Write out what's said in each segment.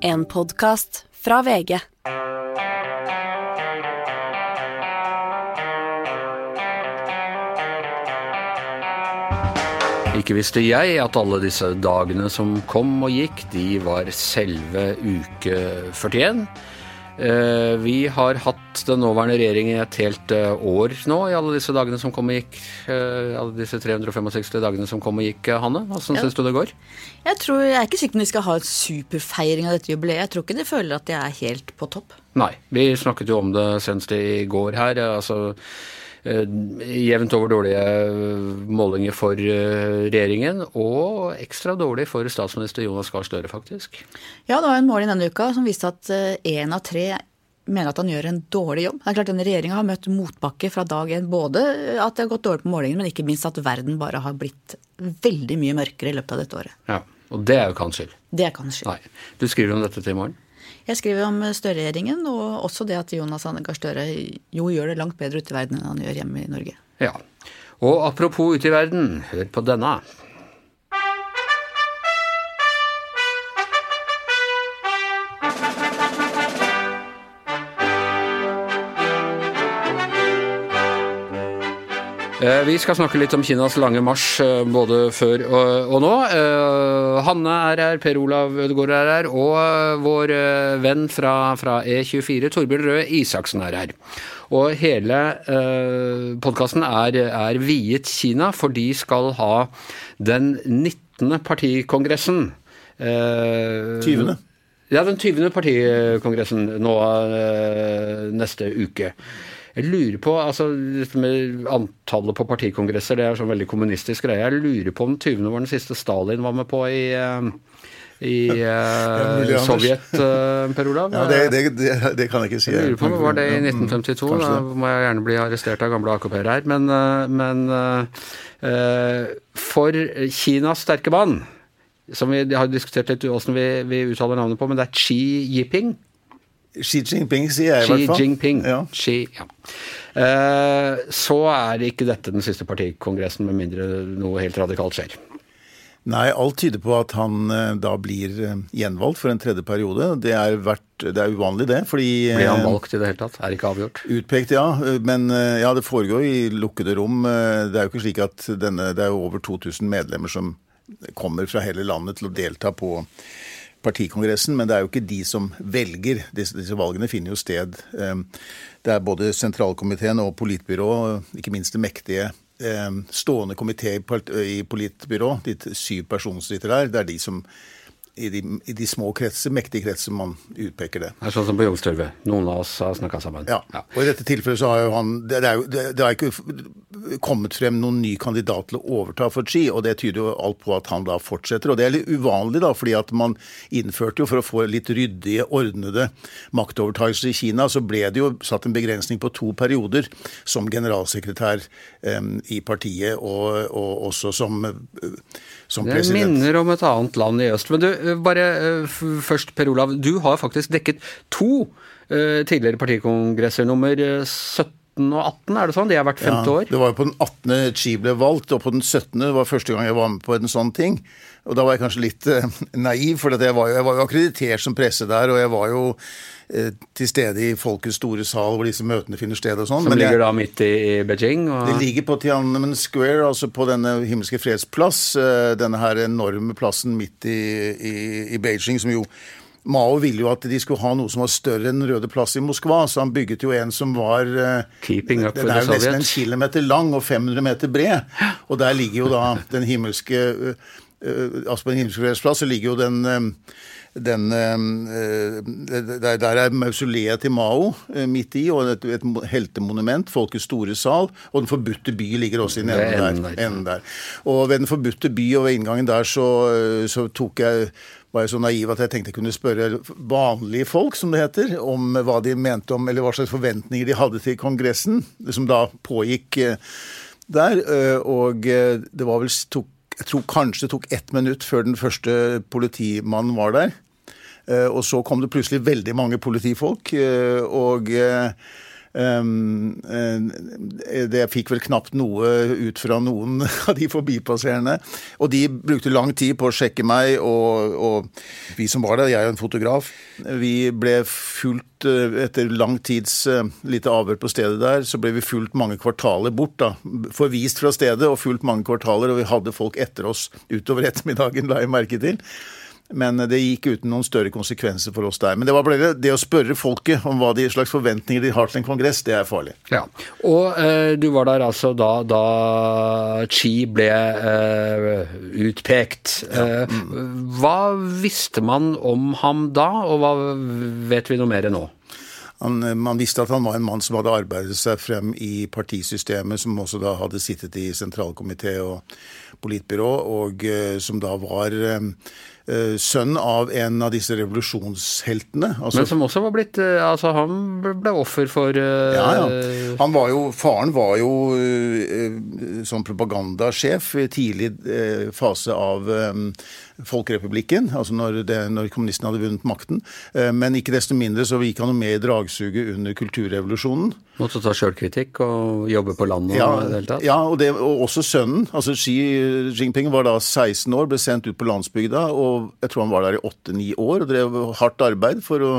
En podkast fra VG. Ikke visste jeg at alle disse dagene som kom og gikk, de var selve uke 41. Eh, Vi har hatt den nåværende regjeringen i et helt eh, år nå, i alle disse dagene som kom og gikk. eh, Alle disse 365 dagene som kom og gikk, Hanne. Hvordan Ja. syns du det går? Jeg, tror, jeg er ikke sikker på om vi skal ha en superfeiring av dette jubileet. Jeg tror ikke de føler at de er helt på topp. Nei. Vi snakket jo om det senest i går her. Altså jevnt over dårlige eh, målinger for eh, regjeringen, og ekstra dårlig for statsminister Jonas Gahr Støre, faktisk. Ja, det var en måling denne uka som viste at én av tre mener at han gjør en dårlig jobb. Det er klart Denne regjeringa har møtt motbakke fra dag én. Både at det har gått dårlig på målingen, men ikke minst at verden bare har blitt veldig mye mørkere i løpet av dette året. Ja. Og det er jo ikke hans skyld. Det er ikke hans skyld. Nei. Du skriver om dette til i morgen. Jeg skriver om Støre-regjeringen, og også det at Jonas Gahr Støre jo gjør det langt bedre ute i verden enn han gjør hjemme i Norge. Ja. Og apropos ute i verden, hør på denne. Vi skal snakke litt om Kinas lange marsj eh, både før og, og nå. Eh, Hanne er her, Per Olav Ødegaard er her, og eh, vår eh, venn fra, fra E24, Torbjørn Røe Isaksen er her. Og hele eh, podkasten er, er viet Kina, for de skal ha den 19. partikongressen. Eh, 20.. Ja, den 20. partikongressen nå eh, neste uke. Jeg lurer på, altså med antallet på partikongresser, det er sånn veldig kommunistisk greie. Jeg lurer på om 20. var den siste Stalin var med på i, eh, i uh, Sovjet, uh, Per Olav. Ja, det, det, det, det kan jeg ikke si. Jeg lurer på, Var det i 1952? mm, 1952? Da må jeg gjerne bli arrestert av gamle AKP-er her. Men, men eh, for Kinas sterke mann, som vi har diskutert litt hvordan vi, vi uttaler navnet på, men det er Xi Jinping. Xi Jinping sier jeg i Xi hvert fall. Xi Jinping. Ja. Xi, ja. Eh, så er ikke dette den siste partikongressen, med mindre noe helt radikalt skjer. Nei, alt tyder på at han eh, da blir eh, gjenvalgt for en tredje periode. Det er, vært, det er uvanlig, det. fordi... Blir han valgt i det hele tatt? Er ikke avgjort? Utpekt, ja. Men ja, det foregår i lukkede rom. Det er jo ikke slik at denne Det er over 2000 medlemmer som kommer fra hele landet til å delta på partikongressen, men det er jo ikke de som velger. Disse, disse valgene finner jo sted. eh, Det er både sentralkomiteen og politbyrå, ikke minst det mektige eh, stående komité i politbyrå, de syv personene som sitter der, det er de som i de, i de små kretser, mektige kretser, man utpeker det. Det er sånn som på Youngstorget. Noen av oss har snakka sammen. Ja. Og i dette tilfellet så har jo han Det, er jo det, har ikke kommet frem noen ny kandidat til å overta for Xi, og det tyder jo alt på at han da fortsetter. Og det er litt uvanlig, da, fordi at man innførte jo for å få litt ryddige, ordnede maktovertagelser i Kina, så ble det jo satt en begrensning på to perioder som generalsekretær em, i partiet, og, og også som, eh, som Det president. minner om et annet land i øst. Men du, eh, bare eh, først, Per Olav. Du har faktisk dekket to eh, tidligere partikongresser, nummer eh, 17 og 18, er det sånn? De har vært femte år? Det var jo på den 18. Xi ble valgt, og på den 17. det var første gang jeg var med på en sånn ting. Og da var jeg kanskje litt eh, naiv, for jeg, var jo, jeg var jo akkreditert som presse der, og jeg var jo eh, til stede i Folkets store sal hvor disse møtene finner sted og sånn. Som jeg- ligger da midt i, i Beijing? Og... det ligger på Tiananmen Square, altså på denne himmelske freds plass. eh, Denne her enorme plassen midt i, i, i Beijing, som jo Mao ville jo at de skulle ha noe som var større enn Den røde plass i Moskva, så han bygget jo en som var eh, Keeping up Den er jo nesten en kilometer lang og 500 meter bred. Og der ligger jo da den himmelske øh, øh, Altså på Den himmelske freds plass så ligger jo den den, der, der er mausoleet til Mao midt i, og et, et heltemonument, Folkets store sal. Og Den forbudte by ligger også i den enden der, enden der. Og ved Den forbudte by og ved inngangen der så, så tok jeg var jeg så naiv at jeg tenkte jeg kunne spørre vanlige folk, som det heter, om hva de mente om, eller hva slags forventninger de hadde til Kongressen, som da pågikk eh, der. eh, Og eh, det var vel tok, Jeg tror kanskje det tok ett minutt før den første politimannen var der. Og så kom det plutselig veldig mange politifolk. Og det fikk vel knapt noe ut fra noen av de forbipasserende. Og de brukte lang tid på å sjekke meg, og, og vi som var der, jeg og en fotograf, vi ble fulgt etter lang tids lite avhør på stedet der, så ble vi fulgt mange kvartaler bort. da, Forvist fra stedet og fulgt mange kvartaler, og vi hadde folk etter oss utover ettermiddagen, la jeg merke til. Men det gikk uten noen større konsekvenser for oss der. Men det var bare det, å spørre folket om hva de slags forventninger de har til en kongress, det er farlig. Ja, Og eh, du var der altså da, da Chi ble eh, utpekt. Ja. Eh, hva visste man om ham da, og hva vet vi noe mer nå? Han, man visste at han var en mann som hadde arbeidet seg frem i partisystemet, som også da hadde sittet i sentralkomité og politbyrå, og uh, som da var uh, Eh, sønn av en av disse revolusjonsheltene. Altså, Men som også var blitt eh, Altså, han ble offer for uh, Ja, ja. Han var jo Faren var jo uh, sånn propagandasjef i tidlig uh, fase av Folkerepublikken, altså når, det, når kommunistene hadde vunnet makten. Men ikke desto mindre så gikk han med i dragsuget under kulturrevolusjonen. Måtte ta sjølkritikk og jobbe på landet ja, og det hele tatt? Ja, og, det, og også sønnen. altså Xi Jinping var da 16 år, ble sendt ut på landsbygda. og jeg tror han var der i åtte-ni år og drev hardt arbeid for å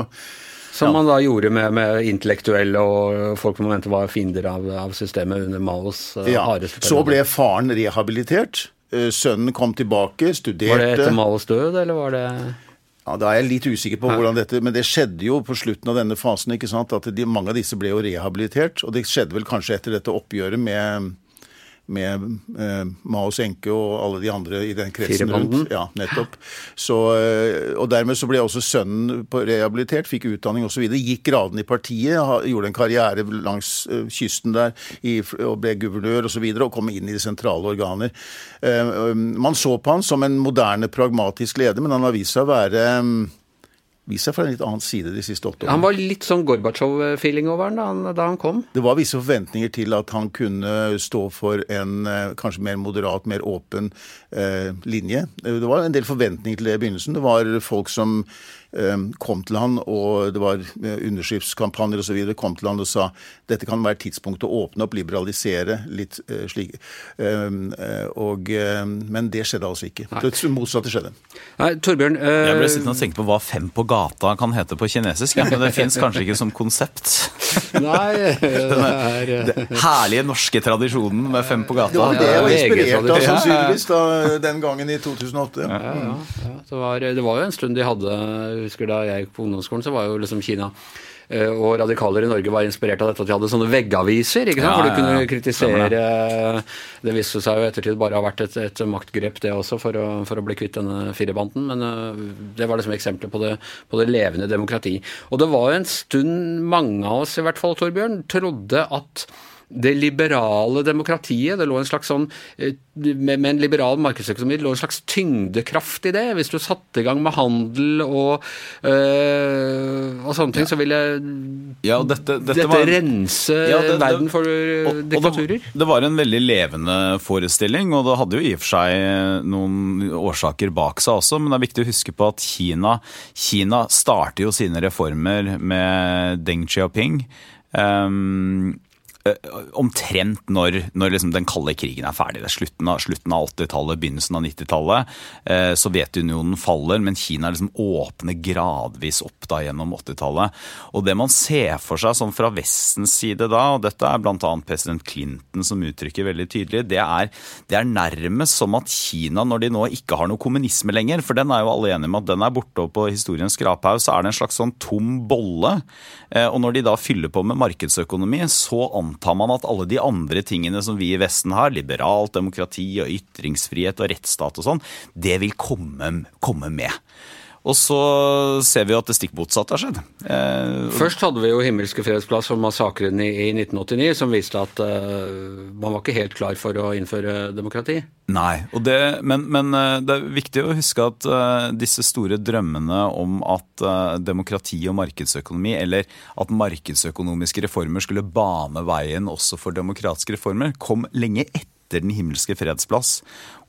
som man da gjorde med, med, intellektuelle og folk man mente var fiender av, av systemet under Maos uh, ja. Så ble faren rehabilitert. Uh, sønnen kom tilbake, studerte Var det etter Males død, eller var det ja, Da er jeg litt usikker på hvordan dette Men det skjedde jo på slutten av denne fasen. ikke sant, at de, Mange av disse ble jo rehabilitert. Og det skjedde vel kanskje etter dette oppgjøret med med eh, Maos enke og alle de andre i den kretsen rundt. Ja, nettopp. Så, eh, og dermed så ble også sønnen rehabilitert, fikk utdanning osv. Gikk gradene i partiet, gjorde en karriere langs eh, kysten der i, og ble guvernør osv. Og, så videre, og kom inn i de sentrale organer. Eh, man så på han som en moderne, pragmatisk leder, men han har vist seg å være vist seg fra en litt annen side de siste åtte årene. Han var litt sånn Gorbatsjov-feeling over han da, da, han kom? Det var visse forventninger til at han kunne stå for en eh, kanskje mer moderat, mer åpen linje. Det var en del forventninger til det i begynnelsen. Det var folk som Ehm, kom til han, og det var eh, underskriftskampanjer osv., kom til han og sa dette kan være tidspunktet å åpne opp, liberalisere litt slik. Og, men det skjedde altså ikke. Nei. Det motsatte skjedde. Nei, Torbjørn øh... Jeg ble sittende og tenke på hva fem på gata kan hete på kinesisk, ja, men det fins kanskje ikke som konsept. Nei, det er Den herlige norske tradisjonen med fem på gata. Det var det jeg var inspirert av sannsynligvis da, den gangen i 2008. Ja, ja, ja. Det, var, det var jo en stund de hadde husker da jeg gikk på ungdomsskolen, så var jo liksom Kina eh, og radikaler i Norge var inspirert av dette at de hadde sånne veggaviser ikke sant? Ja, hvor du kunne kritisere Det viste seg jo ettertid bare å ha vært et, et maktgrep, det også, for å, for å, bli kvitt denne firebanden. Men uh, det var liksom eksempler på det, på det, levende demokrati. Og det var jo en stund mange av oss, i hvert fall, Torbjørn, trodde at det liberale demokratiet. Det lå en slags sånn, eh, med, en liberal markedsøkonomi det lå en slags tyngdekraft i det. Hvis du satte i gang med handel og, øh, og sånne ting, ja. så ville ja, dette, dette, dette var, rense ja, det, verden for og, diktaturer. Og det, var en veldig levende forestilling, og det hadde jo i og for seg noen årsaker bak seg også, men det er viktig å huske på at Kina, Kina starter jo sine reformer med Deng Xiaoping. Um, Eh, omtrent når, når liksom den kalde krigen er ferdig. Det er slutten av, av 80-tallet, begynnelsen av 90-tallet. Eh, Sovjetunionen faller, men Kina liksom åpner gradvis opp da gjennom 80-tallet. Og det man ser for seg sånn fra Vestens side da, og dette er bl.a. president Clinton som uttrykker veldig tydelig, det er, det er nærmest som at Kina, når de nå ikke har noe kommunisme lenger, for den er jo alle enige med at den er borte og på historiens skraphaug, så er det en slags sånn tom bolle. Eh, og når de da fyller på med markedsøkonomi, så antar antar man at alle de andre tingene som vi i Vesten har, liberalt demokrati og ytringsfrihet og rettsstat og sånn, det vil komme, komme med. Og så ser vi jo at det stikk motsatte har skjedd. Eh, Først hadde vi jo Himmelske fredsplass og massakren i, i 1989, som viste at eh, man var ikke helt klar for å innføre demokrati. Nei, det, men, men, eh, det er viktig å huske at eh, disse store drømmene om at uh, demokrati og markedsøkonomi, eller at markedsøkonomiske reformer skulle bane veien også for demokratiske reformer, kom lenge etter etter Den himmelske fredsplass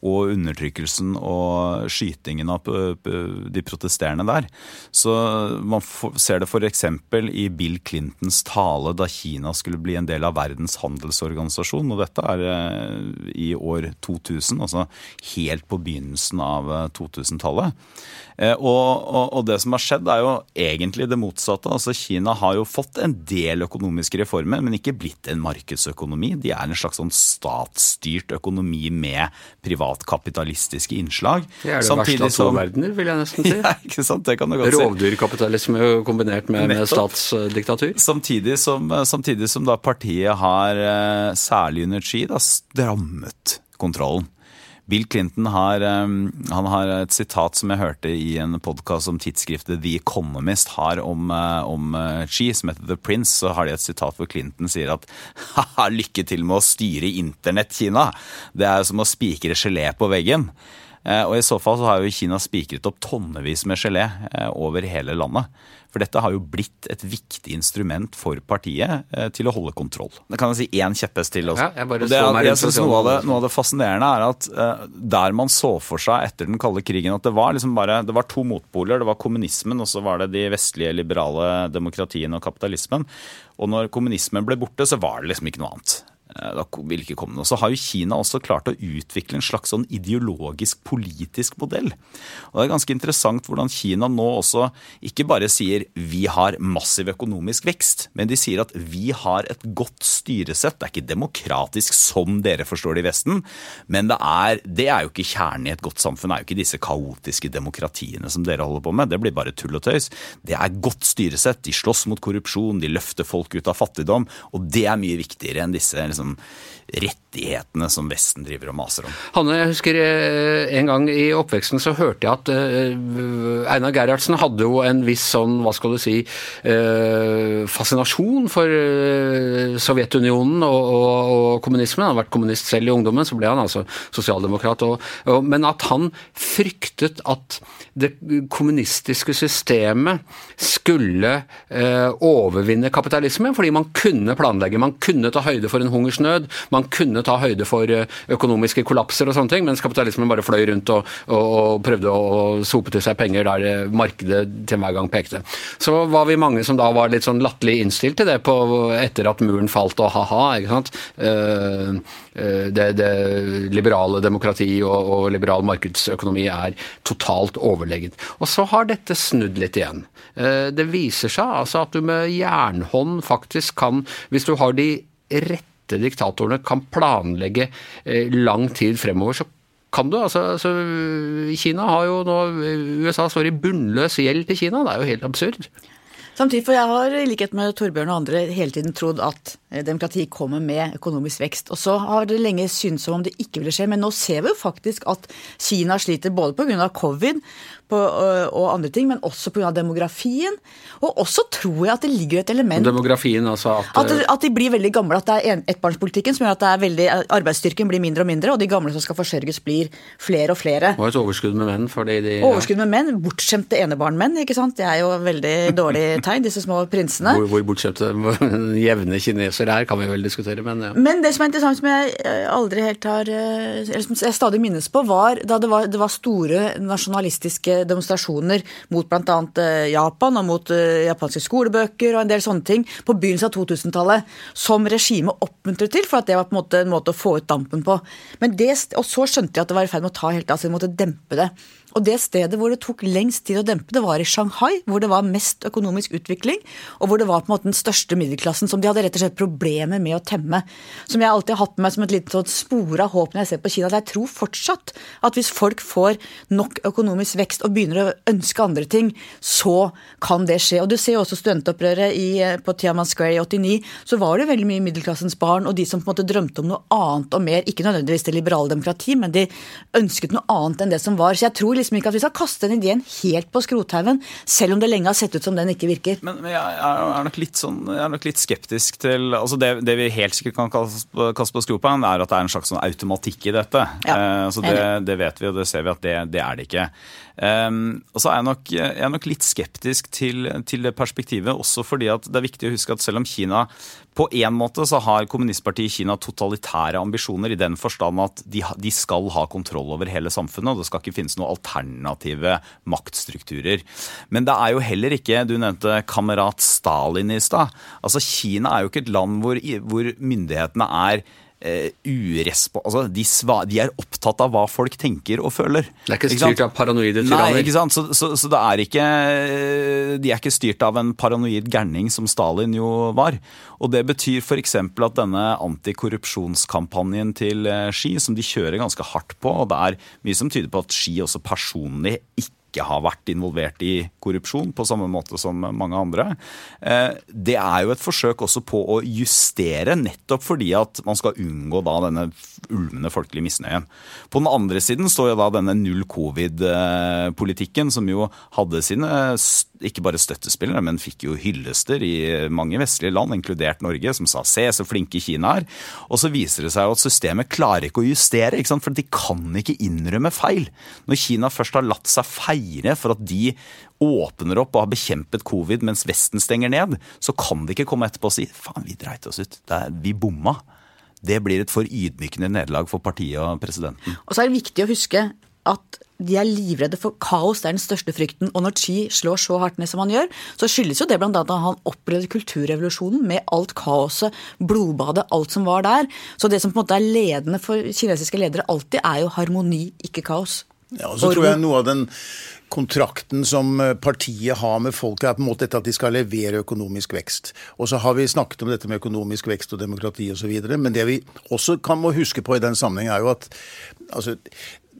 og undertrykkelsen og skytingen av de protesterende der. Så man ser det f.eks. i Bill Clintons tale da Kina skulle bli en del av Verdens handelsorganisasjon, og dette er eh, i år 2000, altså helt på begynnelsen av 2000-tallet. Eh, og, og, og, det som har skjedd, er jo egentlig det motsatte. Altså Kina har jo fått en del økonomiske reformer, men ikke blitt en markedsøkonomi. De er en slags sånn statsstyrt økonomi med privatkapitalistiske innslag. Det er det verste av to verdener, vil jeg nesten si. Ja, ikke sant? Det kan du godt si. Rovdyrkapitalisme kombinert med, med statsdiktatur. Samtidig som, samtidig som da partiet har, eh, særlig under Xi, da strammet kontrollen. Bill Clinton har, um, han har et sitat som jeg hørte i en podkast som tidsskriftet The Economist har om, uh, om Xi, uh, som heter The Prince. Så har de et sitat hvor Clinton sier at ha-ha, lykke til med å styre internett, Kina. Det er som å spikre gelé på veggen. Uh, og i så fall så har jo Kina spikret opp tonnevis med gelé over hele landet. For dette har jo blitt et viktig instrument for partiet eh, til å holde kontroll. Det kan jeg si én kjepphest til også. Ja, jeg det, jeg, jeg synes noe av, det, noe av det fascinerende er at der man så for seg etter den kalde krigen at det var liksom bare det var to motpoler. Det var kommunismen, og så var det de vestlige liberale demokratiene og kapitalismen. Og når kommunismen ble borte, så var det liksom ikke noe annet. Eh, da vil ikke komme noe. Så har jo Kina også klart å utvikle en slags sånn ideologisk politisk modell. Og Det er ganske interessant hvordan Kina nå også ikke bare sier vi har massiv økonomisk vekst, men de sier at vi har et godt styresett. Det er ikke demokratisk som dere forstår det i Vesten, men det er, det er jo ikke kjernen i et godt samfunn. Det er jo ikke disse kaotiske demokratiene som dere holder på med. Det blir bare tull og tøys. Det er godt styresett. De slåss mot korrupsjon, de løfter folk ut av fattigdom, og det er mye viktigere enn disse liksom, liksom, rettighetene som Vesten driver og maser om. Hanne, jeg husker eh, en gang i oppveksten så hørte jeg at uh, Einar Gerhardsen hadde jo en viss sånn, hva skal du si, uh, fascinasjon for Sovjetunionen og, og, og, kommunismen. Han har vært kommunist selv i ungdommen, så ble han altså sosialdemokrat. Og, men at han fryktet at det kommunistiske systemet skulle overvinne kapitalismen, fordi man kunne planlegge, man kunne ta høyde for en hungersnød. Man kunne ta høyde for eh, økonomiske kollapser og sånne ting, mens kapitalismen bare fløy rundt og, og prøvde å sope til seg penger der eh, markedet til enhver gang pekte. Så var vi mange som da var litt sånn latterlig innstilt til det på, etter at muren falt og ha-ha. ikke sant? Eh, det, det liberale demokrati og, og, liberal markedsøkonomi er totalt overlegent. Og så har dette snudd litt igjen. Det viser seg altså at du med jernhånd faktisk kan, hvis du har de rette diktatorene kan planlegge eh, lang tid fremover, så kan du. Altså, altså, Kina har jo nå USA står i bunnløs gjeld til Kina. Det er jo helt absurd. Samtidig, for jeg har i likhet med Torbjørn og andre hele tiden trodd at eh, demokrati kommer med økonomisk vekst. Og så har det lenge syntes som om det ikke ville skje, men nå ser vi jo faktisk at Kina sliter både pga. covid på, og andre ting, men også pga. demografien. Og også tror jeg at det ligger et element Demografien, altså at, at, at de blir veldig gamle. At det er ettbarnspolitikken som gjør at det er veldig, arbeidsstyrken blir mindre og mindre, og de gamle som skal forsørges, blir flere og flere. Og et overskudd med menn, fordi de Overskudd med menn. Bortskjemte enebarnmenn, ikke sant. Det er jo veldig dårlig tegn, disse små prinsene. Hvor, hvor bortskjemte jevne kinesere er, kan vi vel diskutere, men ja. Men det som er interessant, som jeg aldri helt har Eller som jeg stadig minnes på, var da det var, det var store nasjonalistiske demonstrasjoner mot bl.a. Eh, Japan og mot eh, japanske skolebøker og en del sånne ting på begynnelsen av 2000-tallet, som regimet oppmuntret til, for at det var på en måte en måte å få ut dampen på. Men det, og så skjønte de at det var i ferd med å ta helt av, så de måtte dempe det. Og det stedet hvor det tok lengst tid å dempe det, var i Shanghai, hvor det var mest økonomisk utvikling, og hvor det var på en måte den største middelklassen som de hadde rett og slett problemer med å temme. Som jeg alltid har hatt med meg som et lite sånn spor av håp når jeg ser på Kina. At jeg tror fortsatt at hvis folk får nok økonomisk vekst og begynner å ønske andre ting, så kan det skje. Og du ser jo også studentopprøret i, på Tiaman Square i 89, så var det veldig mye middelklassens barn og de som på en måte drømte om noe annet og mer, ikke nødvendigvis det liberale demokrati, men de ønsket noe annet enn det som var. Så jeg tror liksom ikke at vi skal kaste den ideen helt på skrothaugen, selv om det lenge har sett ut som den ikke virker. Men, men jeg, er nok litt sånn, jeg er nok litt skeptisk til altså det, det vi helt sikkert kan kaste på skrothaugen, er at det er en slags sånn automatikk i dette. Ja, eh, så det, det, vet vi, og det ser vi at det, det er det ikke. Um, og så er jeg, nok, jeg er nok litt skeptisk til, til, det perspektivet, også fordi at det er viktig å huske at selv om Kina På en måte så har kommunistpartiet i Kina totalitære ambisjoner i den forstand at de, de, skal ha kontroll over hele samfunnet, og det skal ikke finnes noen alternative maktstrukturer. Men det er jo heller ikke Du nevnte kamerat Stalin i stad. Altså, Kina er jo ikke et land hvor, hvor myndighetene er Uh, altså, de, de, er opptatt av hva folk tenker og føler. Det er ikke styrt ikke av paranoide tyranner? Nei, ikke sant. Så, så, så, det er ikke De er ikke styrt av en paranoid gærning som Stalin jo var. Og det betyr f.eks. at denne antikorrupsjonskampanjen til eh, Ski, som de kjører ganske hardt på, og det er mye som tyder på at Ski også personlig ikke ikke har vært involvert i korrupsjon på samme måte som mange andre. Eh, det er jo et forsøk også på å justere, nettopp fordi at man skal unngå da denne ulmende folkelige misnøyen. På den andre siden står jo da denne null covid-politikken, som jo hadde sine ikke bare støttespillere, men fikk jo hyllester i mange vestlige land, inkludert Norge, som sa 'se så flinke Kina er'. Og så viser det seg jo at systemet klarer ikke å justere, ikke for de kan ikke innrømme feil. Når Kina først har latt seg feire for at de åpner opp og har bekjempet covid mens Vesten stenger ned, så kan de ikke komme etterpå og si 'faen, vi dreit oss ut', er, vi bomma. Det blir et for ydmykende nederlag for partiet og presidenten. Og så er det viktig å huske at de er livredde for kaos, det er den største frykten. Og når Xi slår så hardt ned som han gjør, så skyldes jo det bl.a. at han opplevde kulturrevolusjonen med alt kaoset, blodbadet, alt som var der. Så det som på en måte er ledende for kinesiske ledere alltid, er jo harmoni, ikke kaos. Ja, og så tror jeg noe av den kontrakten som eh, partiet har med folket, er på en måte dette at de skal levere økonomisk vekst. Og så har vi snakket om dette med økonomisk vekst og demokrati osv. Men det vi også kan må huske på i den sammenheng, er jo at altså,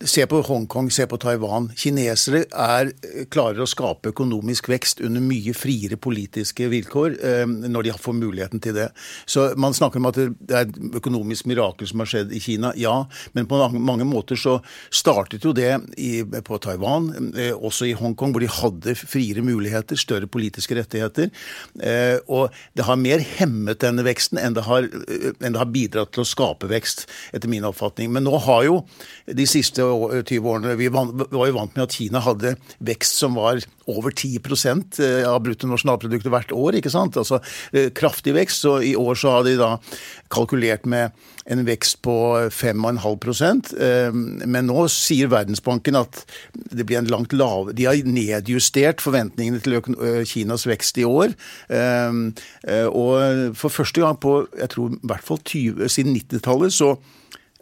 Se på Hongkong, se på Taiwan. Kinesere er, eh, klarer å skape økonomisk vekst under mye friere politiske vilkår eh, når de får muligheten til det. Så Man snakker om at det er et økonomisk mirakel som har skjedd i Kina. Ja, men på mange måter så startet jo det på Taiwan, eh, også i Hongkong, hvor de hadde friere muligheter, større politiske rettigheter. Og det har mer hemmet denne veksten enn det, har, enn det har bidratt til å skape vekst, etter min oppfatning. Men nå har jo de siste 20 årene. Vi var jo vant med at Kina hadde vekst som var over 10 eh, av bruttonasjonalproduktet hvert år. ikke sant? Altså eh, kraftig vekst. Så i år så har de da kalkulert med en vekst på 5,5 eh, Men nå sier Verdensbanken at det blir en langt lav... De har nedjustert forventningene til Kinas vekst i år. Og for første gang på jeg tror i hvert fall 20, siden 90-tallet så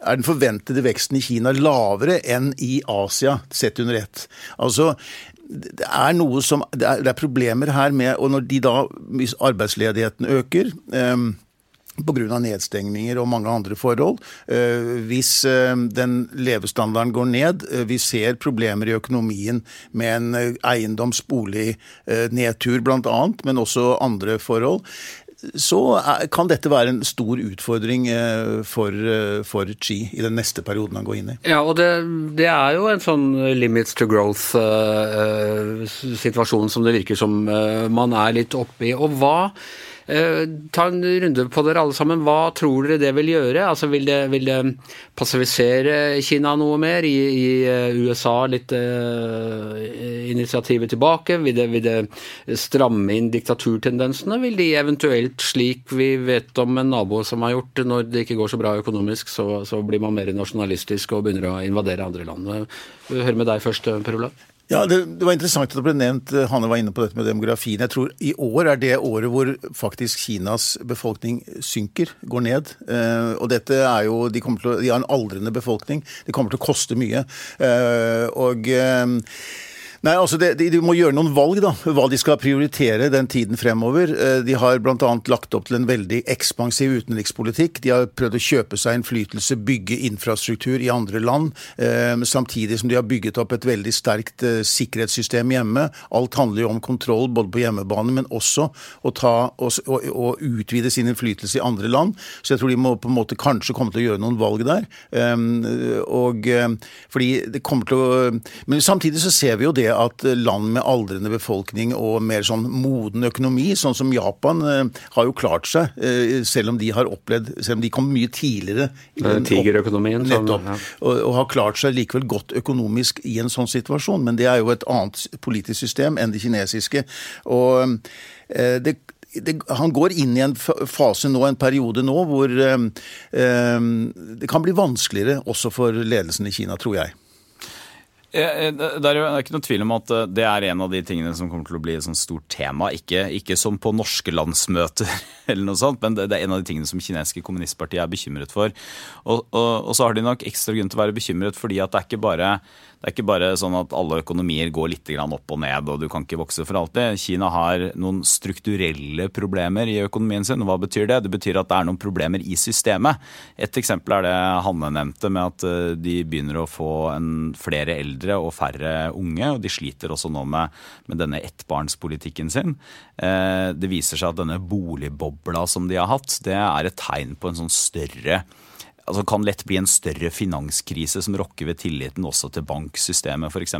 er den forventede veksten i Kina lavere enn i Asia, sett under ett. Altså, det er noe som, det er, det er problemer her med Og når de da, hvis arbeidsledigheten øker um, Pga. nedstengninger og mange andre forhold. Eh, hvis eh, den levestandarden går ned, eh, vi ser problemer i økonomien med en eiendomsbolig-nedtur bl.a., men også andre forhold så kan dette være en stor utfordring eh, for, eh, for Xi i den neste perioden han går inn i. Ja, og det, det er jo en sånn limits to growth-situasjon som det virker som man er litt oppi. Og hva Eh, ta en runde på dere alle sammen. Hva tror dere det vil gjøre? Altså, vil, det, det passivisere Kina noe mer? Gi, i eh, USA litt uh, initiativet tilbake? Vil det, vil det stramme inn diktaturtendensene? Vil de eventuelt, slik vi vet om en nabo som har gjort, når det ikke går så bra økonomisk, så, så blir man mer nasjonalistisk og begynner å invadere andre land? Hør med deg først, Per Olav. Ja, det, det, var interessant at det ble nevnt, eh, Hanne var inne på dette med demografien. Jeg tror i år er det året hvor faktisk Kinas befolkning synker, går ned. Eh, og dette er jo De, å, de har en aldrende befolkning. Det kommer til å koste mye. Eh, og eh, Nei, altså det, de, de, må gjøre noen valg, da. Hva de skal prioritere den tiden fremover. Eh, de har bl.a. lagt opp til en veldig ekspansiv utenrikspolitikk. De har prøvd å kjøpe seg innflytelse, bygge infrastruktur i andre land. Eh, samtidig som de har bygget opp et veldig sterkt eh, sikkerhetssystem hjemme. Alt handler jo om kontroll både på hjemmebane, men også å, ta, og, og utvide sin innflytelse i andre land. Så jeg tror de må på en måte kanskje komme til å gjøre noen valg der. Og fordi det kommer til å Men samtidig så ser vi jo det at land med aldrende befolkning og mer sånn moden økonomi, sånn som Japan, eh, har jo klart seg, eh, selv om de har opplevd Selv om de kom mye tidligere. Tigerøkonomien. Nettopp. Ja. Og, og, har klart seg likevel godt økonomisk i en sånn situasjon. Men det er jo et annet politisk system enn det kinesiske. Og eh, det det, han går inn i en fase nå, en periode nå, hvor eh, eh, det kan bli vanskeligere også for ledelsen i Kina, tror jeg. Eh, det er jo ikke noe tvil om at eh, det er en av de tingene som kommer til å bli et sånt stort tema. Ikke, ikke, som på norske landsmøter, eller noe sånt, men det, er en av de tingene som kinesiske kommunistpartiet er bekymret for. Og, og, og så har de nok ekstra grunn til å være bekymret fordi at det er ikke bare det er ikke bare sånn at alle økonomier går litt opp og ned, og du kan ikke vokse for alltid. Kina har noen strukturelle problemer i økonomien sin. Hva betyr det? Det betyr at det er noen problemer i systemet. Et eksempel er det Hanne nevnte, med at eh, de begynner å få en, flere eldre og færre unge. Og de sliter også nå med, med denne ettbarnspolitikken sin. Eh, det viser seg at denne boligbobla som de har hatt, det er et tegn på en sånn større altså kan lett bli en større finanskrise som rokker ved tilliten også til banksystemet f.eks.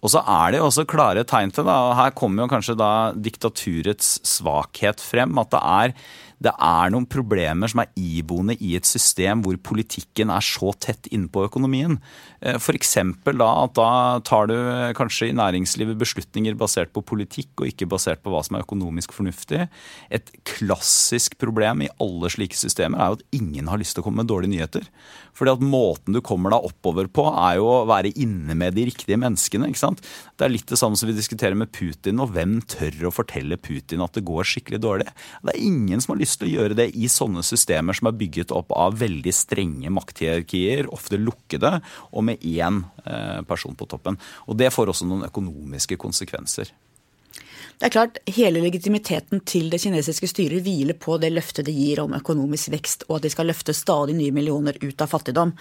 Og så er det også klare tegn til, da, og her kommer jo kanskje da diktaturets svakhet frem, at det er det er noen problemer som er iboende i et system hvor politikken er så tett innpå økonomien. Eh, F.eks. da at da tar du kanskje i næringslivet beslutninger basert på politikk og ikke basert på hva som er økonomisk fornuftig. Et klassisk problem i alle slike systemer er jo at ingen har lyst til å komme med dårlige nyheter. Fordi at måten du kommer deg oppover på, er jo å være inne med de riktige menneskene. ikke sant? Det er litt det samme som vi diskuterer med Putin, og hvem tør å fortelle Putin at det går skikkelig dårlig? Det er ingen som har lyst til å gjøre det i sånne systemer som er bygget opp av veldig strenge makthierarkier, ofte lukkede, og med én eh, person på toppen. Og det får også noen økonomiske konsekvenser. Det er klart, Hele legitimiteten til det kinesiske styret hviler på det løftet det gir om økonomisk vekst, og at de skal løfte stadig nye millioner ut av fattigdom.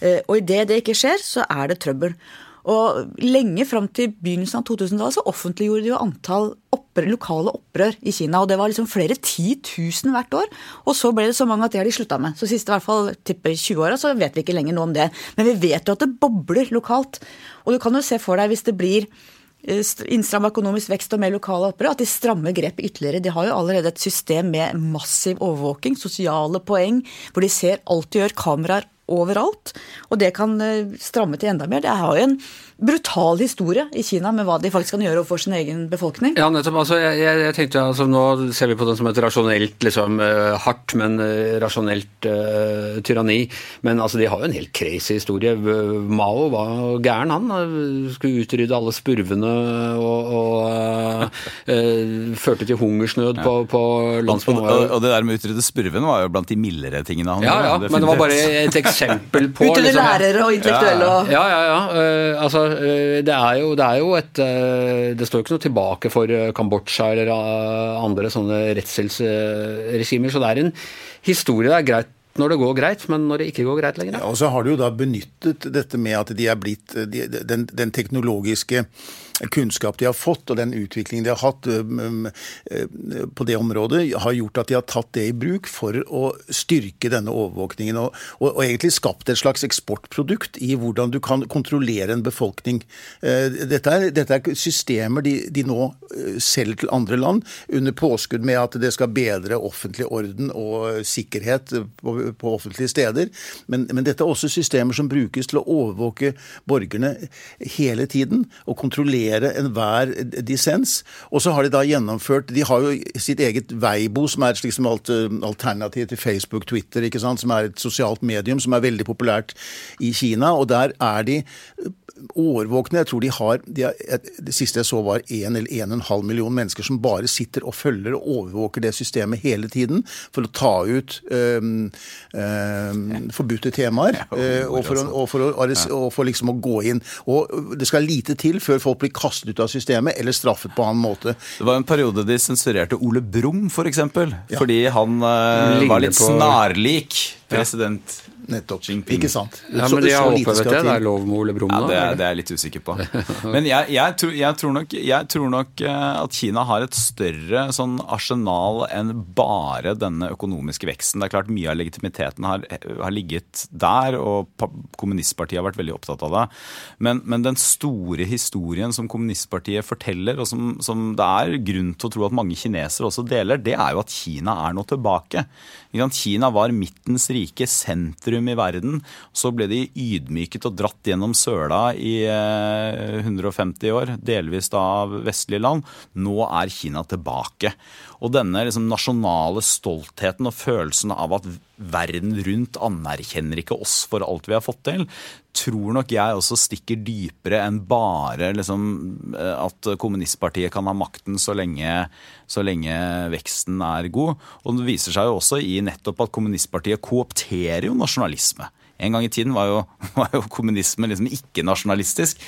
Eh, og idet det ikke skjer, så er det trøbbel. Og lenge fram til begynnelsen av 2000-tallet så offentliggjorde de jo antall opprør, lokale opprør i Kina. Og det var liksom flere titusen hvert år. Og så ble det så mange at det har de slutta med. Så siste i hvert fall tipper 20-åra så vet vi ikke lenger noe om det. Men vi vet jo at det bobler lokalt. Og du kan jo se for deg hvis det blir innstramme innstramma økonomisk vekst og mer lokale opprør, at de strammer grepet ytterligere. De har jo allerede et system med massiv overvåking, sosiale poeng, hvor de ser alt de gjør, kameraer overalt. Og det kan eh, stramme til enda mer. Det har jo en brutal historie i Kina med hva de faktisk kan gjøre overfor sin egen befolkning. Ja, nettopp. Altså, jeg, jeg, tenkte, altså, Nå ser vi på den som et rasjonelt, liksom, uh, hardt, men uh, rasjonelt uh, tyranni. Men altså, de har jo en helt crazy historie. Mao var gæren, han. Skulle utrydde alle spurvene og, og førte til hungersnød ja. på, på landsbyen. Og, og, og, det der med å utrydde spurvene var jo blant de mildere tingene han ja, ja, men det var bare et eksempel på Utrydde liksom, lærere og intellektuelle og Ja, ja, ja. altså Eh, det er, jo, det er jo et eh, Det står jo ikke noe tilbake for eh, Kambodsja eller andre sånne redselsregimer, så det er en historie det er greit når det går greit, men når det ikke går greit lenger. Ja, og så har du jo da benyttet dette med at de er blitt de, den, den teknologiske kunnskap de har fått, og den utviklingen de har hatt på det området, har gjort at de har tatt det i bruk for å styrke denne overvåkningen. Og, og, og egentlig skapt et slags eksportprodukt i hvordan du kan kontrollere en befolkning. Dette er, dette er systemer de, de, nå selger til andre land under påskudd med at det skal bedre offentlig orden og sikkerhet på, på offentlige steder. Men, men dette er også systemer som brukes til å overvåke borgerne hele tiden og kontrollere kontrollere enhver dissens. Og så har de da gjennomført De har jo sitt eget Weibo, som er et slikt alternativ til Facebook, Twitter, ikke sant, som er et sosialt medium som er veldig populært i Kina. Og der er de årvåkne. Jeg tror de har, de har Det siste jeg så var 1 eller 1,5 million mennesker som bare sitter og følger og overvåker det systemet hele tiden for å ta ut um, um, forbudte temaer. Uh, og, for å, og, for å, og, for liksom å gå inn. Og det skal lite til før folk blir kastet ut av systemet eller straffet på annen måte. Det var en periode de sensurerte Ole Brumm, f.eks. For eksempel, ja. fordi han uh, var litt snarlik president. Nettopp. Jinping. Ikke sant. Ja, men de har opphevet det? Det er lov med Ole Brumm nå? Ja, det, det er jeg litt usikker på. Men jeg, jeg, tror, jeg, tror nok, jeg, tror, nok, eh, at Kina har et større sånn arsenal enn bare denne økonomiske veksten. Det er klart Mye av legitimiteten har, har ligget der, og kommunistpartiet har vært veldig opptatt av det. Men, men den store historien som kommunistpartiet forteller, og som, som det er grunn til å tro at mange kinesere også deler, det er jo at Kina er nå tilbake. Kina var midtens rike, sentrum sentrum i verden. Så ble de ydmyket og dratt gjennom søla i 150 år, delvis da av vestlige land. Nå er Kina tilbake. Og denne liksom, nasjonale stoltheten og følelsen av at verden rundt anerkjenner ikke oss for alt vi har fått til, tror nok jeg også stikker dypere enn bare liksom, eh, at kommunistpartiet kan ha makten så lenge, så lenge, veksten er god. Og det viser seg jo også i nettopp at kommunistpartiet koopterer jo nasjonalisme. En gang i tiden var jo, var jo kommunisme liksom ikke nasjonalistisk.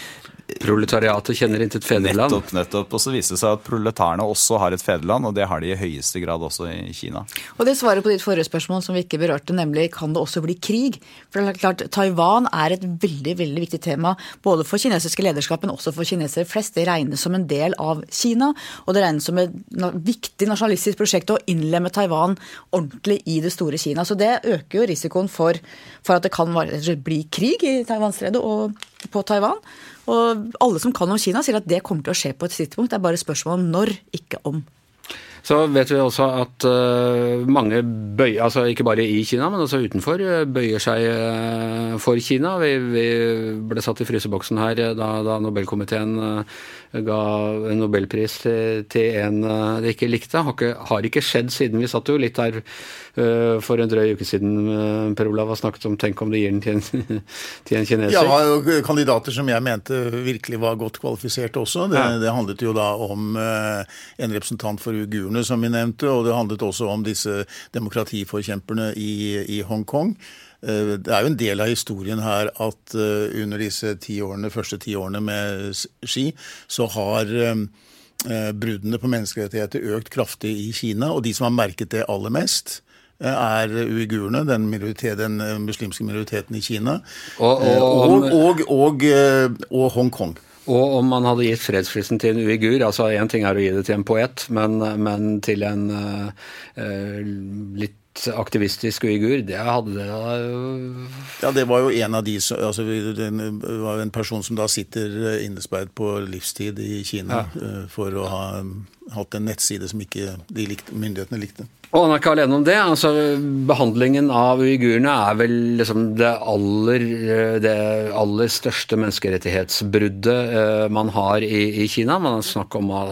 Proletariatet kjenner intet fedreland. Nettopp, nettopp. Og så viser det seg at proletarene også har et fedreland, og det har de i høyeste grad også i Kina. Og det svarer på ditt forrige spørsmål som vi ikke berørte, nemlig kan det også bli krig? For det er klart, Taiwan er et veldig veldig viktig tema både for kinesiske lederskap, men også for kinesere flest. Det regnes som en del av Kina, og det regnes som et viktig nasjonalistisk prosjekt å innlemme Taiwan ordentlig i det store Kina. Så det øker jo risikoen for, for at det kan bli krig i Taiwanstredet og på Taiwan. Og alle som kan om Kina, sier at det kommer til å skje på et tidspunkt. Det er bare spørsmål om når, ikke om. Så vet vi også at uh, mange bøyer, altså ikke bare i Kina, men også utenfor, eh, bøyer seg uh, for Kina. Vi, vi, ble satt i fryseboksen her da, da Nobelkomiteen ga en nobelpris til, en de ikke likte. Har ikke, har ikke skjedd siden. Vi satt jo litt der for en drøy uke siden, Per Olav, har snakket om tenk om de gir den til en, til en kineser. Ja, kandidater som jeg mente virkelig var godt kvalifiserte også. Det, ja. det handlet jo da om en representant for uigurene som vi nevnte, og det handlet også om disse demokratiforkjemperne i, i Hongkong. Eh, det er jo en del av historien her at eh, under disse ti årene, første ti årene med Xi, så har eh, bruddene på menneskerettigheter økt kraftig i Kina. Og de som har merket det aller mest, er uigurene, den, den, muslimske minoriteten i Kina, og, og, og, og Hongkong. Og om man hadde gitt fredsprisen til en uigur altså Én ting er å gi det til en poet, men, men til en uh, litt aktivistisk uigur, det hadde det. Ja, det var jo en av de som altså, Det var en person som da sitter innesperret på livstid i Kina ja. uh, for å ha hatt en nettside som ikke likte, myndighetene likte. Og han er ikke alene om det. altså Behandlingen av uigurene er vel liksom det aller, det aller største menneskerettighetsbruddet eh, man har i, i Kina. Man har snakk om å,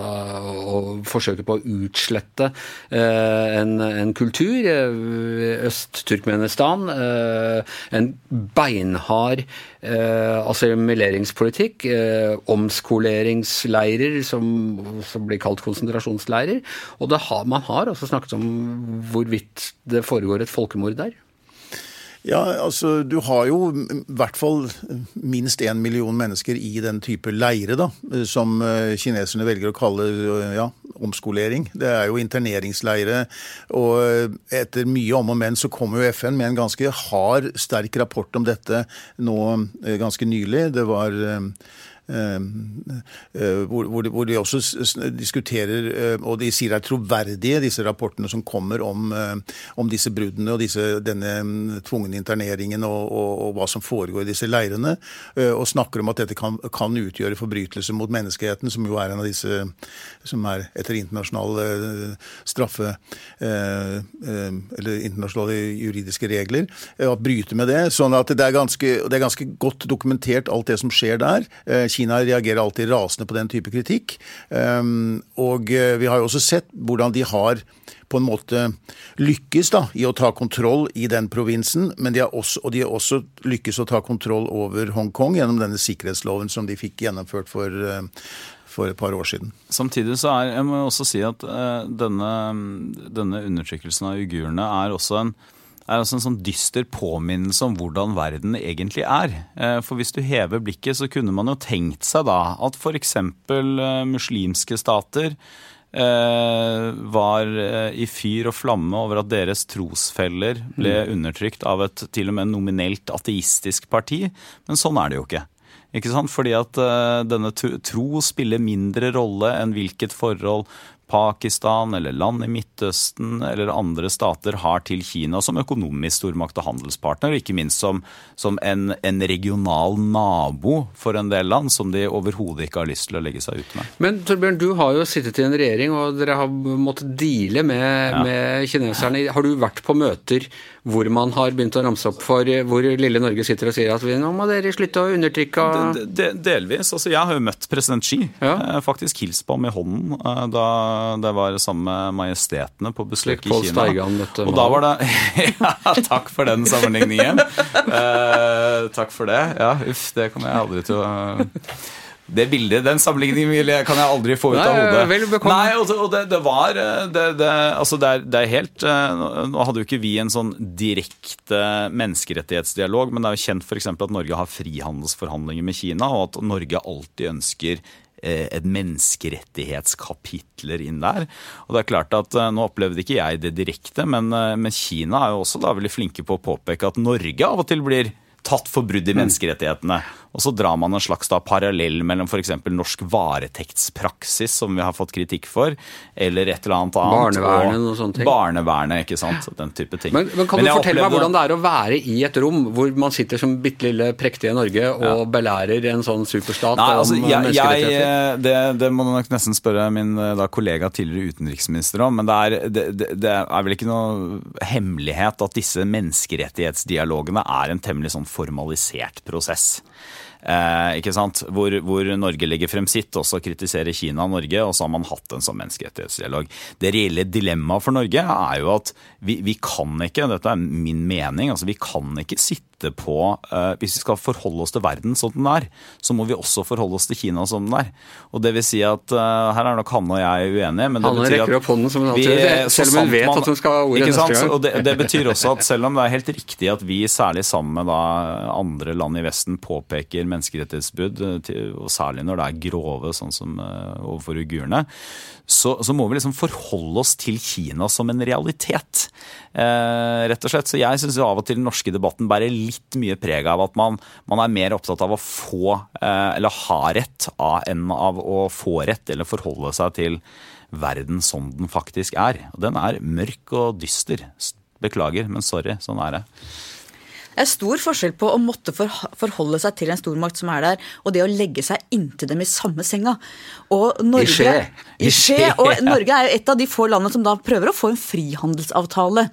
å, forsøke på å utslette eh, en, en kultur. Eh, Øst-Turkmenistan. En beinhard assimileringspolitikk. Omskoleringsleirer som, som blir kalt konsentrasjonsleirer. Og har, man har også snakket om hvorvidt det foregår et folkemord der? Ja, altså Du har jo i hvert fall minst én million mennesker i den type leire, da, som eh, kineserne velger å kalle ja, omskolering. Det er jo interneringsleire. Og eh, etter mye om og men så kommer jo FN med en ganske hard, sterk rapport om dette nå eh, ganske nylig. Det var Eh, eh, hvor, hvor, de, hvor, de, også diskuterer, eh, og de sier er troverdige, disse rapportene som kommer om, om disse bruddene og disse, denne mm, tvungne interneringen og, og, og, hva som foregår i disse leirene, og snakker om at dette kan, kan utgjøre forbrytelser mot menneskeheten, som jo er en av disse som er etter internasjonal straffe eller internasjonale juridiske regler, å bryte med det. sånn at det er, ganske, det er ganske godt dokumentert alt det som skjer der. Kina reagerer alltid rasende på den type kritikk. Ehm, og eh, vi har jo også sett hvordan de har på en måte lykkes da, i å ta kontroll i den provinsen, men de har også, og de har også lykkes å ta kontroll over Hongkong gjennom denne sikkerhetsloven som de fikk gjennomført for, eh, for et par år siden. Samtidig så er, jeg må også si at uh, denne, denne undertrykkelsen av uigurene er også en er altså en sånn dyster påminnelse om hvordan verden egentlig er. Eh, for hvis du hever blikket, så kunne man jo tenkt seg da at f.eks. Eh, muslimske stater eh, var i fyr og flamme over at deres trosfeller ble mm. undertrykt av et til og med nominelt ateistisk parti. Men sånn er det jo ikke. Ikke sant? Fordi at denne tro spiller mindre rolle enn hvilket forhold Pakistan eller land i Midtøsten eller andre stater har til Kina som økonomisk stormakt og handelspartner, og ikke minst som, som en, en, regional nabo for en del land som de overhodet ikke har lyst til å legge seg ut med. Men Torbjørn, du har jo sittet i en regjering og dere har måttet deale med, ja. med kineserne. Har du vært på møter hvor man har begynt å ramse opp for hvor lille Norge sitter og sier at nå må dere slutte å undertrykke de, de, Delvis. altså Jeg har jo møtt president Xi. Ja. Faktisk hilst på ham i hånden eh, da det var sammen med majestetene på besøk i Kina. Og da var det Ja, takk for den sammenligningen. uh, takk for det. Ja, uff, det kommer jeg aldri til å det bildet, den sammenligningen kan jeg aldri få ut av hodet. Nei, og, og det, det, var det, det, altså det, er, det er helt eh, Nå hadde jo ikke vi en sånn direkte menneskerettighetsdialog, men det er jo kjent f.eks. at Norge har frihandelsforhandlinger med Kina, og at Norge alltid ønsker eh, et menneskerettighetskapitler inn der. Og det er klart at eh, Nå opplevde ikke jeg det direkte, men, men Kina er jo også da veldig flinke på å påpeke at Norge av og til blir tatt for brudd i menneskerettighetene. Og så drar man en slags da parallell mellom f.eks. norsk varetektspraksis, som vi har fått kritikk for, eller et eller annet annet. Barnevernet og sånne ting. Barnevernet, ikke sant. Den type ting. Men, men kan men du fortelle meg hvordan det er å være i et rom hvor man sitter som bitte lille prektige Norge og ja. belærer en sånn superstat Nei, altså, om jeg, jeg, det, det, må du nok nesten spørre min da, kollega tidligere utenriksminister om, men det er, det, det er vel ikke noe hemmelighet at disse menneskerettighetsdialogene er en temmelig sånn formalisert prosess. Eh, ikke sant? Hvor, hvor, Norge legger frem sitt, og så kritiserer Kina Norge, og så har man hatt en sånn menneskerettighetsdialog. Det reelle dilemmaet for Norge er jo at vi, vi kan ikke, dette er min mening, altså vi kan ikke sitte på uh, Hvis vi skal forholde oss til verden som den er, så må vi også forholde oss til Kina som den er. Og det vil si at uh, Her er nok Hanne og jeg uenige. Men det Hanne betyr rekker opp hånden som hun alltid gjør, selv om hun vet man, at hun skal ha ordet neste gang. Og det, det, betyr også at selv om det er helt riktig at vi, særlig sammen med da, andre land i Vesten, påpeker menneskerettighetsbrudd, eh, og særlig når det er grove, sånn som uh, overfor uigurene, så, så, må vi liksom forholde oss til Kina som en realitet. Eh, rett og slett. Så jeg syns av og til den norske debatten bærer litt mye preg av at man, man er mer opptatt av å få, eh, eller ha rett, av, enn av å få rett, eller forholde seg til verden som den faktisk er. Og den er mørk og dyster. Beklager, men sorry. Sånn er det. Det er stor forskjell på å måtte forholde seg til en stormakt som er der, og det å legge seg inntil dem i samme senga. Og Norge, I skje. I skje. Og Norge er jo et av de få landene som da prøver å få en frihandelsavtale.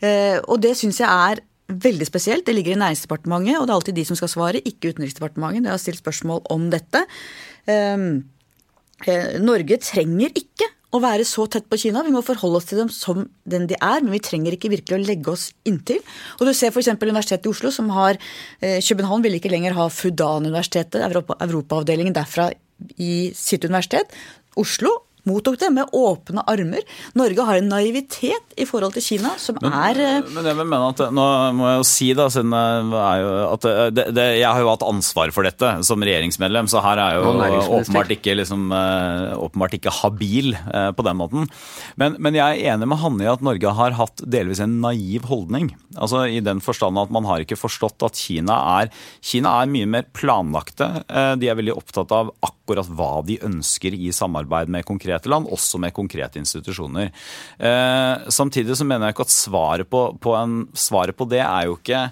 Eh, og det syns jeg er veldig spesielt. Det ligger i Næringsdepartementet, og det er alltid de som skal svare, ikke Utenriksdepartementet. Jeg har stilt spørsmål om dette. Eh, eh, Norge trenger ikke å være så tett på Kina. Vi må forholde oss til dem som den de er, men vi trenger ikke virkelig å legge oss inntil. Og du ser f.eks. Universitetet i Oslo, som har eh, København vil ikke lenger ha Fudan-universitetet, Europa, Europaavdelingen derfra i sitt universitet. Oslo mottok det med åpne armer. Norge har en naivitet i forhold til Kina som men, er eh, Men jeg vil mene at Nå må jeg jo si, da, siden jo, at det, det, jeg har jo hatt ansvar for dette som regjeringsmedlem, så her er jeg jo åpenbart ikke, liksom, eh, åpenbart ikke habil eh, på den måten. Men, men, jeg er enig med Hanne i at Norge har hatt delvis en naiv holdning. Altså I den forstand at man har ikke forstått at Kina er Kina er mye mer planlagte. De er veldig opptatt av akkurat hva de ønsker i samarbeid med konkrete land, også med konkrete institusjoner. Eh, samtidig så mener jeg ikke at svaret på, på, en, svaret på det er jo ikke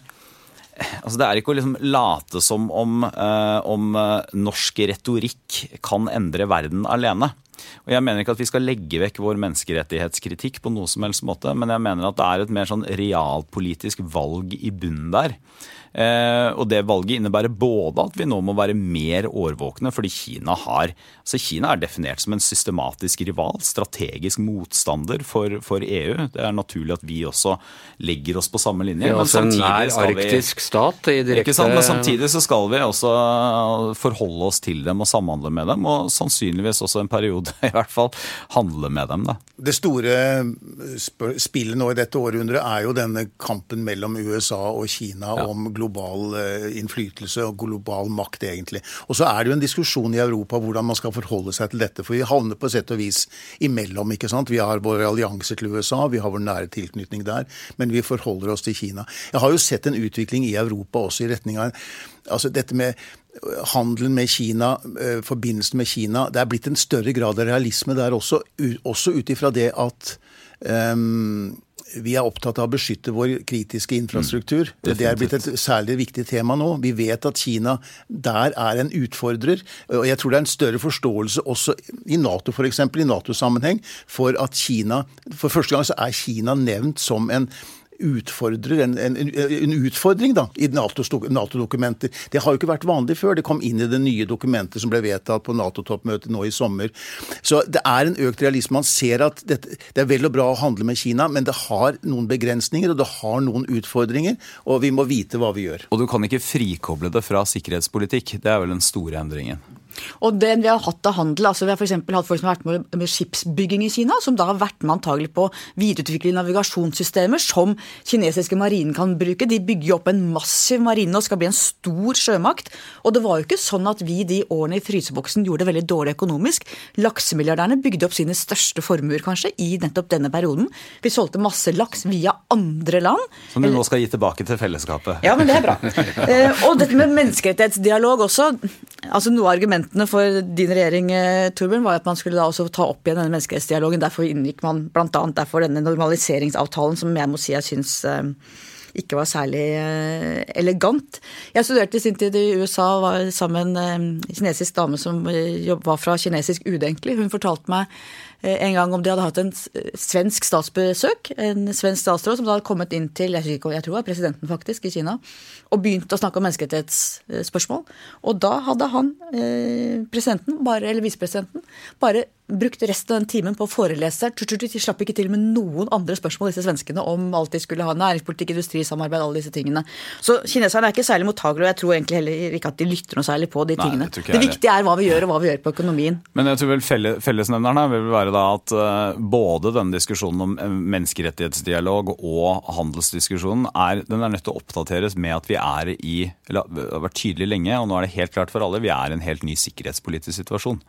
Altså det er ikke å liksom late som om, eh, om eh, norsk retorikk kan endre verden alene. Og Jeg mener ikke at vi skal legge vekk vår menneskerettighetskritikk på noe som helst måte, men jeg mener at det er et mer sånn realpolitisk valg i bunnen der. Eh, og det valget innebærer både at vi nå må være mer årvåkne, fordi Kina har altså Kina er definert som en systematisk rival, strategisk motstander for, for EU. Det er naturlig at vi også legger oss på samme linje. Ja, altså en nær arktisk stat i direkte Ikke sant, men samtidig så skal vi også forholde oss til dem og samhandle med dem, og sannsynligvis også en periode i hvert fall handle med dem. Da. Det store spillet nå i dette århundret er jo denne kampen mellom USA og Kina ja. om global eh, innflytelse og global makt, egentlig. Og så er det jo en diskusjon i Europa hvordan man skal forholde seg til dette. For vi havner på sett og vis imellom, ikke sant. Vi har våre allianser til USA, vi har vår nære tilknytning der, men vi forholder oss til Kina. Jeg har jo sett en utvikling i Europa også i retning av altså dette med handelen med Kina, forbindelsen med Kina, det er blitt en større grad av realisme der også, også ut ifra det at um, vi er opptatt av å beskytte vår kritiske infrastruktur. Mm, det er blitt et særlig viktig tema nå. Vi vet at Kina der er en utfordrer. Og jeg tror det er en større forståelse også i Nato, f.eks. i Nato-sammenheng, for at Kina For første gang så er Kina nevnt som en utfordrer, en, en, en utfordring da, i Nato-dokumenter. det har jo ikke vært vanlig før. Det kom inn i det nye dokumentet som ble vedtatt på Nato-toppmøtet nå i sommer. Så det er en økt realisme. Man ser at dette, det er vel og bra å handle med Kina, men det har noen begrensninger og det har noen utfordringer, og vi må vite hva vi gjør. Og du kan ikke frikoble det fra sikkerhetspolitikk. Det er vel den store endringen? Og den vi har hatt av handel, altså Vi har f.eks. hatt folk som har vært med, med skipsbygging i Kina, som da har vært med antagelig på å videreutvikle navigasjonssystemer som kinesiske marinen kan bruke. De bygger jo opp en massiv marine og skal bli en stor sjømakt. Og det var jo ikke sånn at vi de årene i fryseboksen gjorde det veldig dårlig økonomisk. Laksemilliardærene bygde opp sine største formuer kanskje i nettopp denne perioden. Vi solgte masse laks via andre land. Som du nå skal gi tilbake til fellesskapet. Ja, men det er bra. Eh, og dette med menneskerettighetsdialog også. Altså Noe av argumentene for din regjering eh, Torbjørn, var at man skulle da også ta opp igjen denne menneskerettsdialogen. Derfor inngikk man bl.a. derfor denne normaliseringsavtalen, som jeg må si jeg syns eh, ikke var særlig eh, elegant. Jeg studerte i sin tid i USA og var sammen med en kinesisk dame som var fra kinesisk UD, egentlig. Hun fortalte meg en gang om de hadde hatt en svensk statsbesøk. En svensk statsråd som da hadde kommet inn til jeg tror det var presidenten faktisk, i Kina og begynte å snakke om menneskerettighetsspørsmål. Og da hadde han, eh, presidenten, bare, eller visepresidenten, bare brukte resten av den timen på å forelese. De slapp ikke til med noen andre spørsmål, disse svenskene, om alt de skulle ha. Næringspolitikk, industrisamarbeid, alle disse tingene. Så kineserne er ikke særlig mottagelige, og jeg tror egentlig heller ikke at de lytter noe særlig på de Nei, tingene. Det, det viktige er hva vi gjør, og hva vi gjør på økonomien. Men jeg tror vel fellesnevneren her vil være da at uh, både denne diskusjonen om eh, menneskerettighetsdialog og handelsdiskusjonen er, den er nødt til å oppdateres med at vi er i, eller har vært tydelig lenge, og nå er det helt klart for alle, vi er i en helt ny sikkerhetspolitisk situasjon.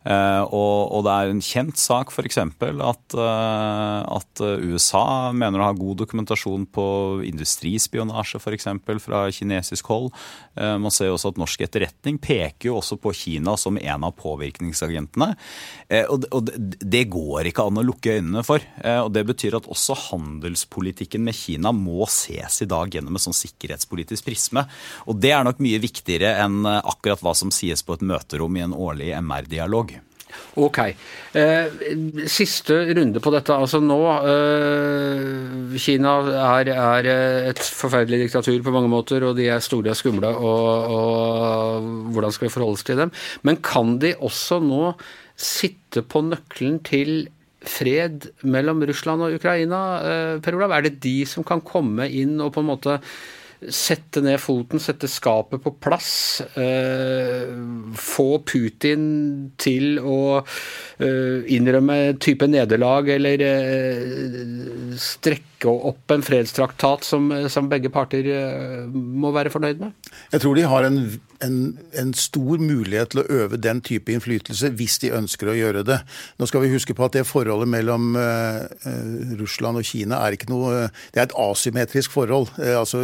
Uh, og, og, det er en kjent sak f.eks. At, uh, at USA mener å ha god dokumentasjon på industrispionasje f.eks. fra kinesisk hold. Uh, man ser også at norsk etterretning peker jo også på Kina som en av påvirkningsagentene. Og, det går ikke an å lukke øynene for. og Det betyr at også handelspolitikken med Kina må ses i dag gjennom en sånn sikkerhetspolitisk prisme. Og det er nok mye viktigere enn akkurat hva som sies på et møterom i en årlig MR-dialog. Ok. Eh, siste runde på dette. Altså nå eh, Kina er, er, et forferdelig diktatur på mange måter, og de er store og skumle, og, og hvordan skal vi forholde oss til dem? Men kan de også nå sitte på nøkkelen til fred mellom Russland og Ukraina, eh, Per Olav? Er det de som kan komme inn og på en måte sette ned foten, sette skapet på plass. Eh, få Putin til å eh, innrømme type nederlag eller eh, strekke opp en fredstraktat som, som begge parter eh, må være fornøyd med? Jeg tror de har en en, en, stor mulighet til å øve den type innflytelse hvis de ønsker å gjøre det. Nå skal vi huske på at det forholdet mellom uh, Russland og Kina er ikke noe Det er et asymmetrisk forhold. Altså,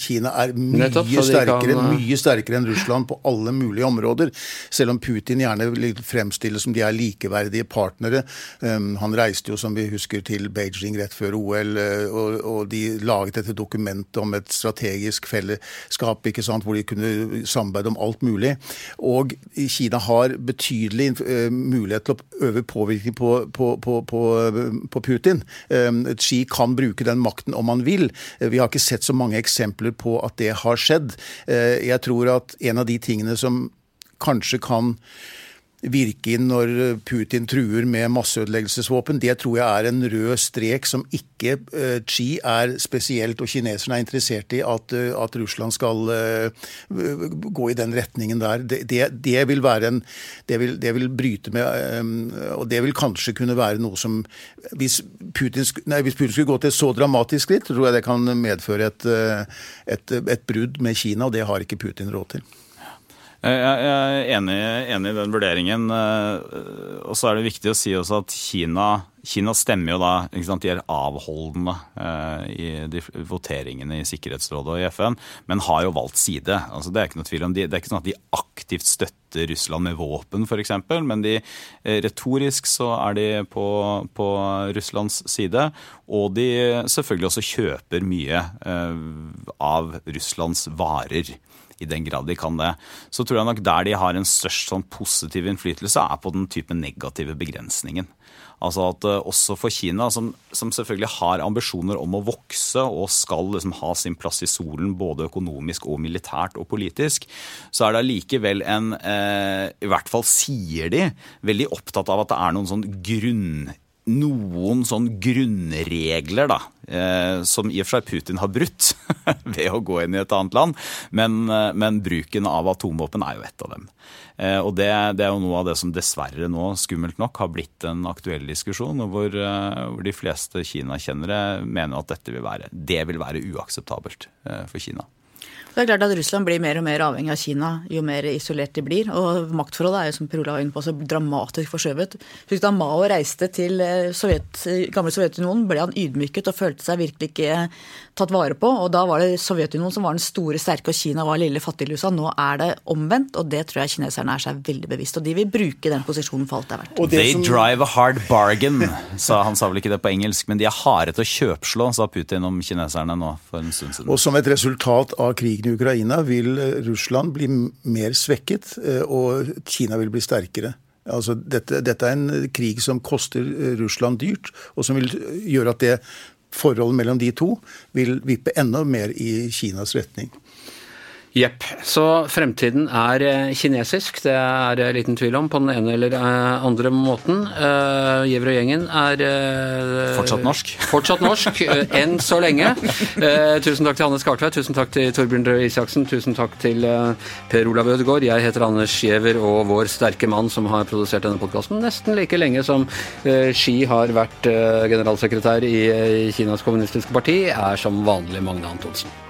Kina er mye, Nettopp, sterkere, kan, mye sterkere enn Russland på alle mulige områder. Selv om Putin gjerne fremstilles som de er likeverdige partnere. Um, han reiste jo, som vi husker, til Beijing rett før OL, og, og de laget dette dokumentet om et strategisk fellesskap ikke sant, hvor de kunne samarbeide om alt mulig. Og Kina har betydelig mulighet til å øve påvirkning på, på, på, på Putin. Xi kan bruke den makten om han vil. Vi har ikke sett så mange eksempler på at det har skjedd. Uh, jeg tror at en av de tingene som kanskje kan virke inn når Putin truer med masseødeleggelsesvåpen. Det tror jeg er en rød strek som ikke uh, Xi er spesielt, og kineserne er interessert i at, uh, at Russland skal uh, gå i den retningen der. Det, det, det vil være en det vil, det vil bryte med Og det vil kanskje kunne være noe som Hvis Putin, nei, hvis Putin skulle gå til et så dramatisk skritt, tror jeg det kan medføre et, et, et brudd med Kina, og det har ikke Putin råd til. Jeg er enig, enig, i den vurderingen. Eh, og så er det viktig å si også at Kina Kina stemmer jo da sant, De er avholdende eh, i de voteringene i Sikkerhetsrådet og i FN, men har jo valgt side. Altså, det er ikke noe tvil om de, Det er ikke sånn at de aktivt støtter Russland med våpen, f.eks., men de, eh, retorisk så er de på, på, Russlands side. Og de selvfølgelig også kjøper mye av Russlands varer i den grad de kan det. Så tror jeg nok der de har en størst sånn positiv innflytelse, er på den type negative begrensningen. Altså at uh, også for Kina, som, som, selvfølgelig har ambisjoner om å vokse og skal liksom ha sin plass i solen både økonomisk og militært og politisk, så er det allikevel en eh, I hvert fall sier de veldig opptatt av at det er noen sånn grunn noen sånn grunnregler da, eh, som i og for seg Putin har brutt ved å gå inn i et annet land, men, eh, men bruken av atomvåpen er jo et av dem. Eh, og det, det, er jo noe av det som dessverre nå, skummelt nok, har blitt en aktuell diskusjon, hvor, hvor de fleste Kina-kjennere mener at dette vil være, det vil være uakseptabelt for Kina. Det er klart at Russland blir mer og mer avhengig av Kina jo mer isolert de blir. Og maktforholdet er jo som Perula var inne på, så dramatisk forskjøvet. Husk da Mao reiste til eh, Sovjet, gamle Sovjetunionen, ble han ydmyket og følte seg virkelig ikke tatt vare på. Og da var det Sovjetunionen som var den store, sterke, og Kina var lille fattiglusa. Nå er det omvendt, og det tror jeg kineserne er seg veldig bevisst. Og de vil bruke den posisjonen for alt det er verdt. They som... drive a hard bargain, sa han sa vel ikke det på engelsk, men de er harde til å kjøpslå, sa Putin om kineserne nå for en stund siden. Og som et resultat av krigen krigen i Ukraina vil eh, Russland bli mer svekket, eh, og Kina vil bli sterkere. Altså, dette, dette, er en krig som koster eh, Russland dyrt, og som vil gjøre at det forholdet mellom de to vil vippe enda mer i Kinas retning. Jepp. Så fremtiden er eh, kinesisk, det er det liten tvil om, på den ene eller eh, andre måten. Uh, Giæver og gjengen er uh, Fortsatt norsk? Fortsatt norsk, uh, enn så lenge. tusen takk til Hanne Skartveit, tusen takk til Torbjørn Røe Isaksen, tusen takk til Per Olav Ødegaard. Jeg heter Anders Giæver, og vår sterke mann som har produsert denne podkasten nesten like lenge som Xi har vært generalsekretær i Kinas kommunistiske parti, er som vanlig Magne Antonsen.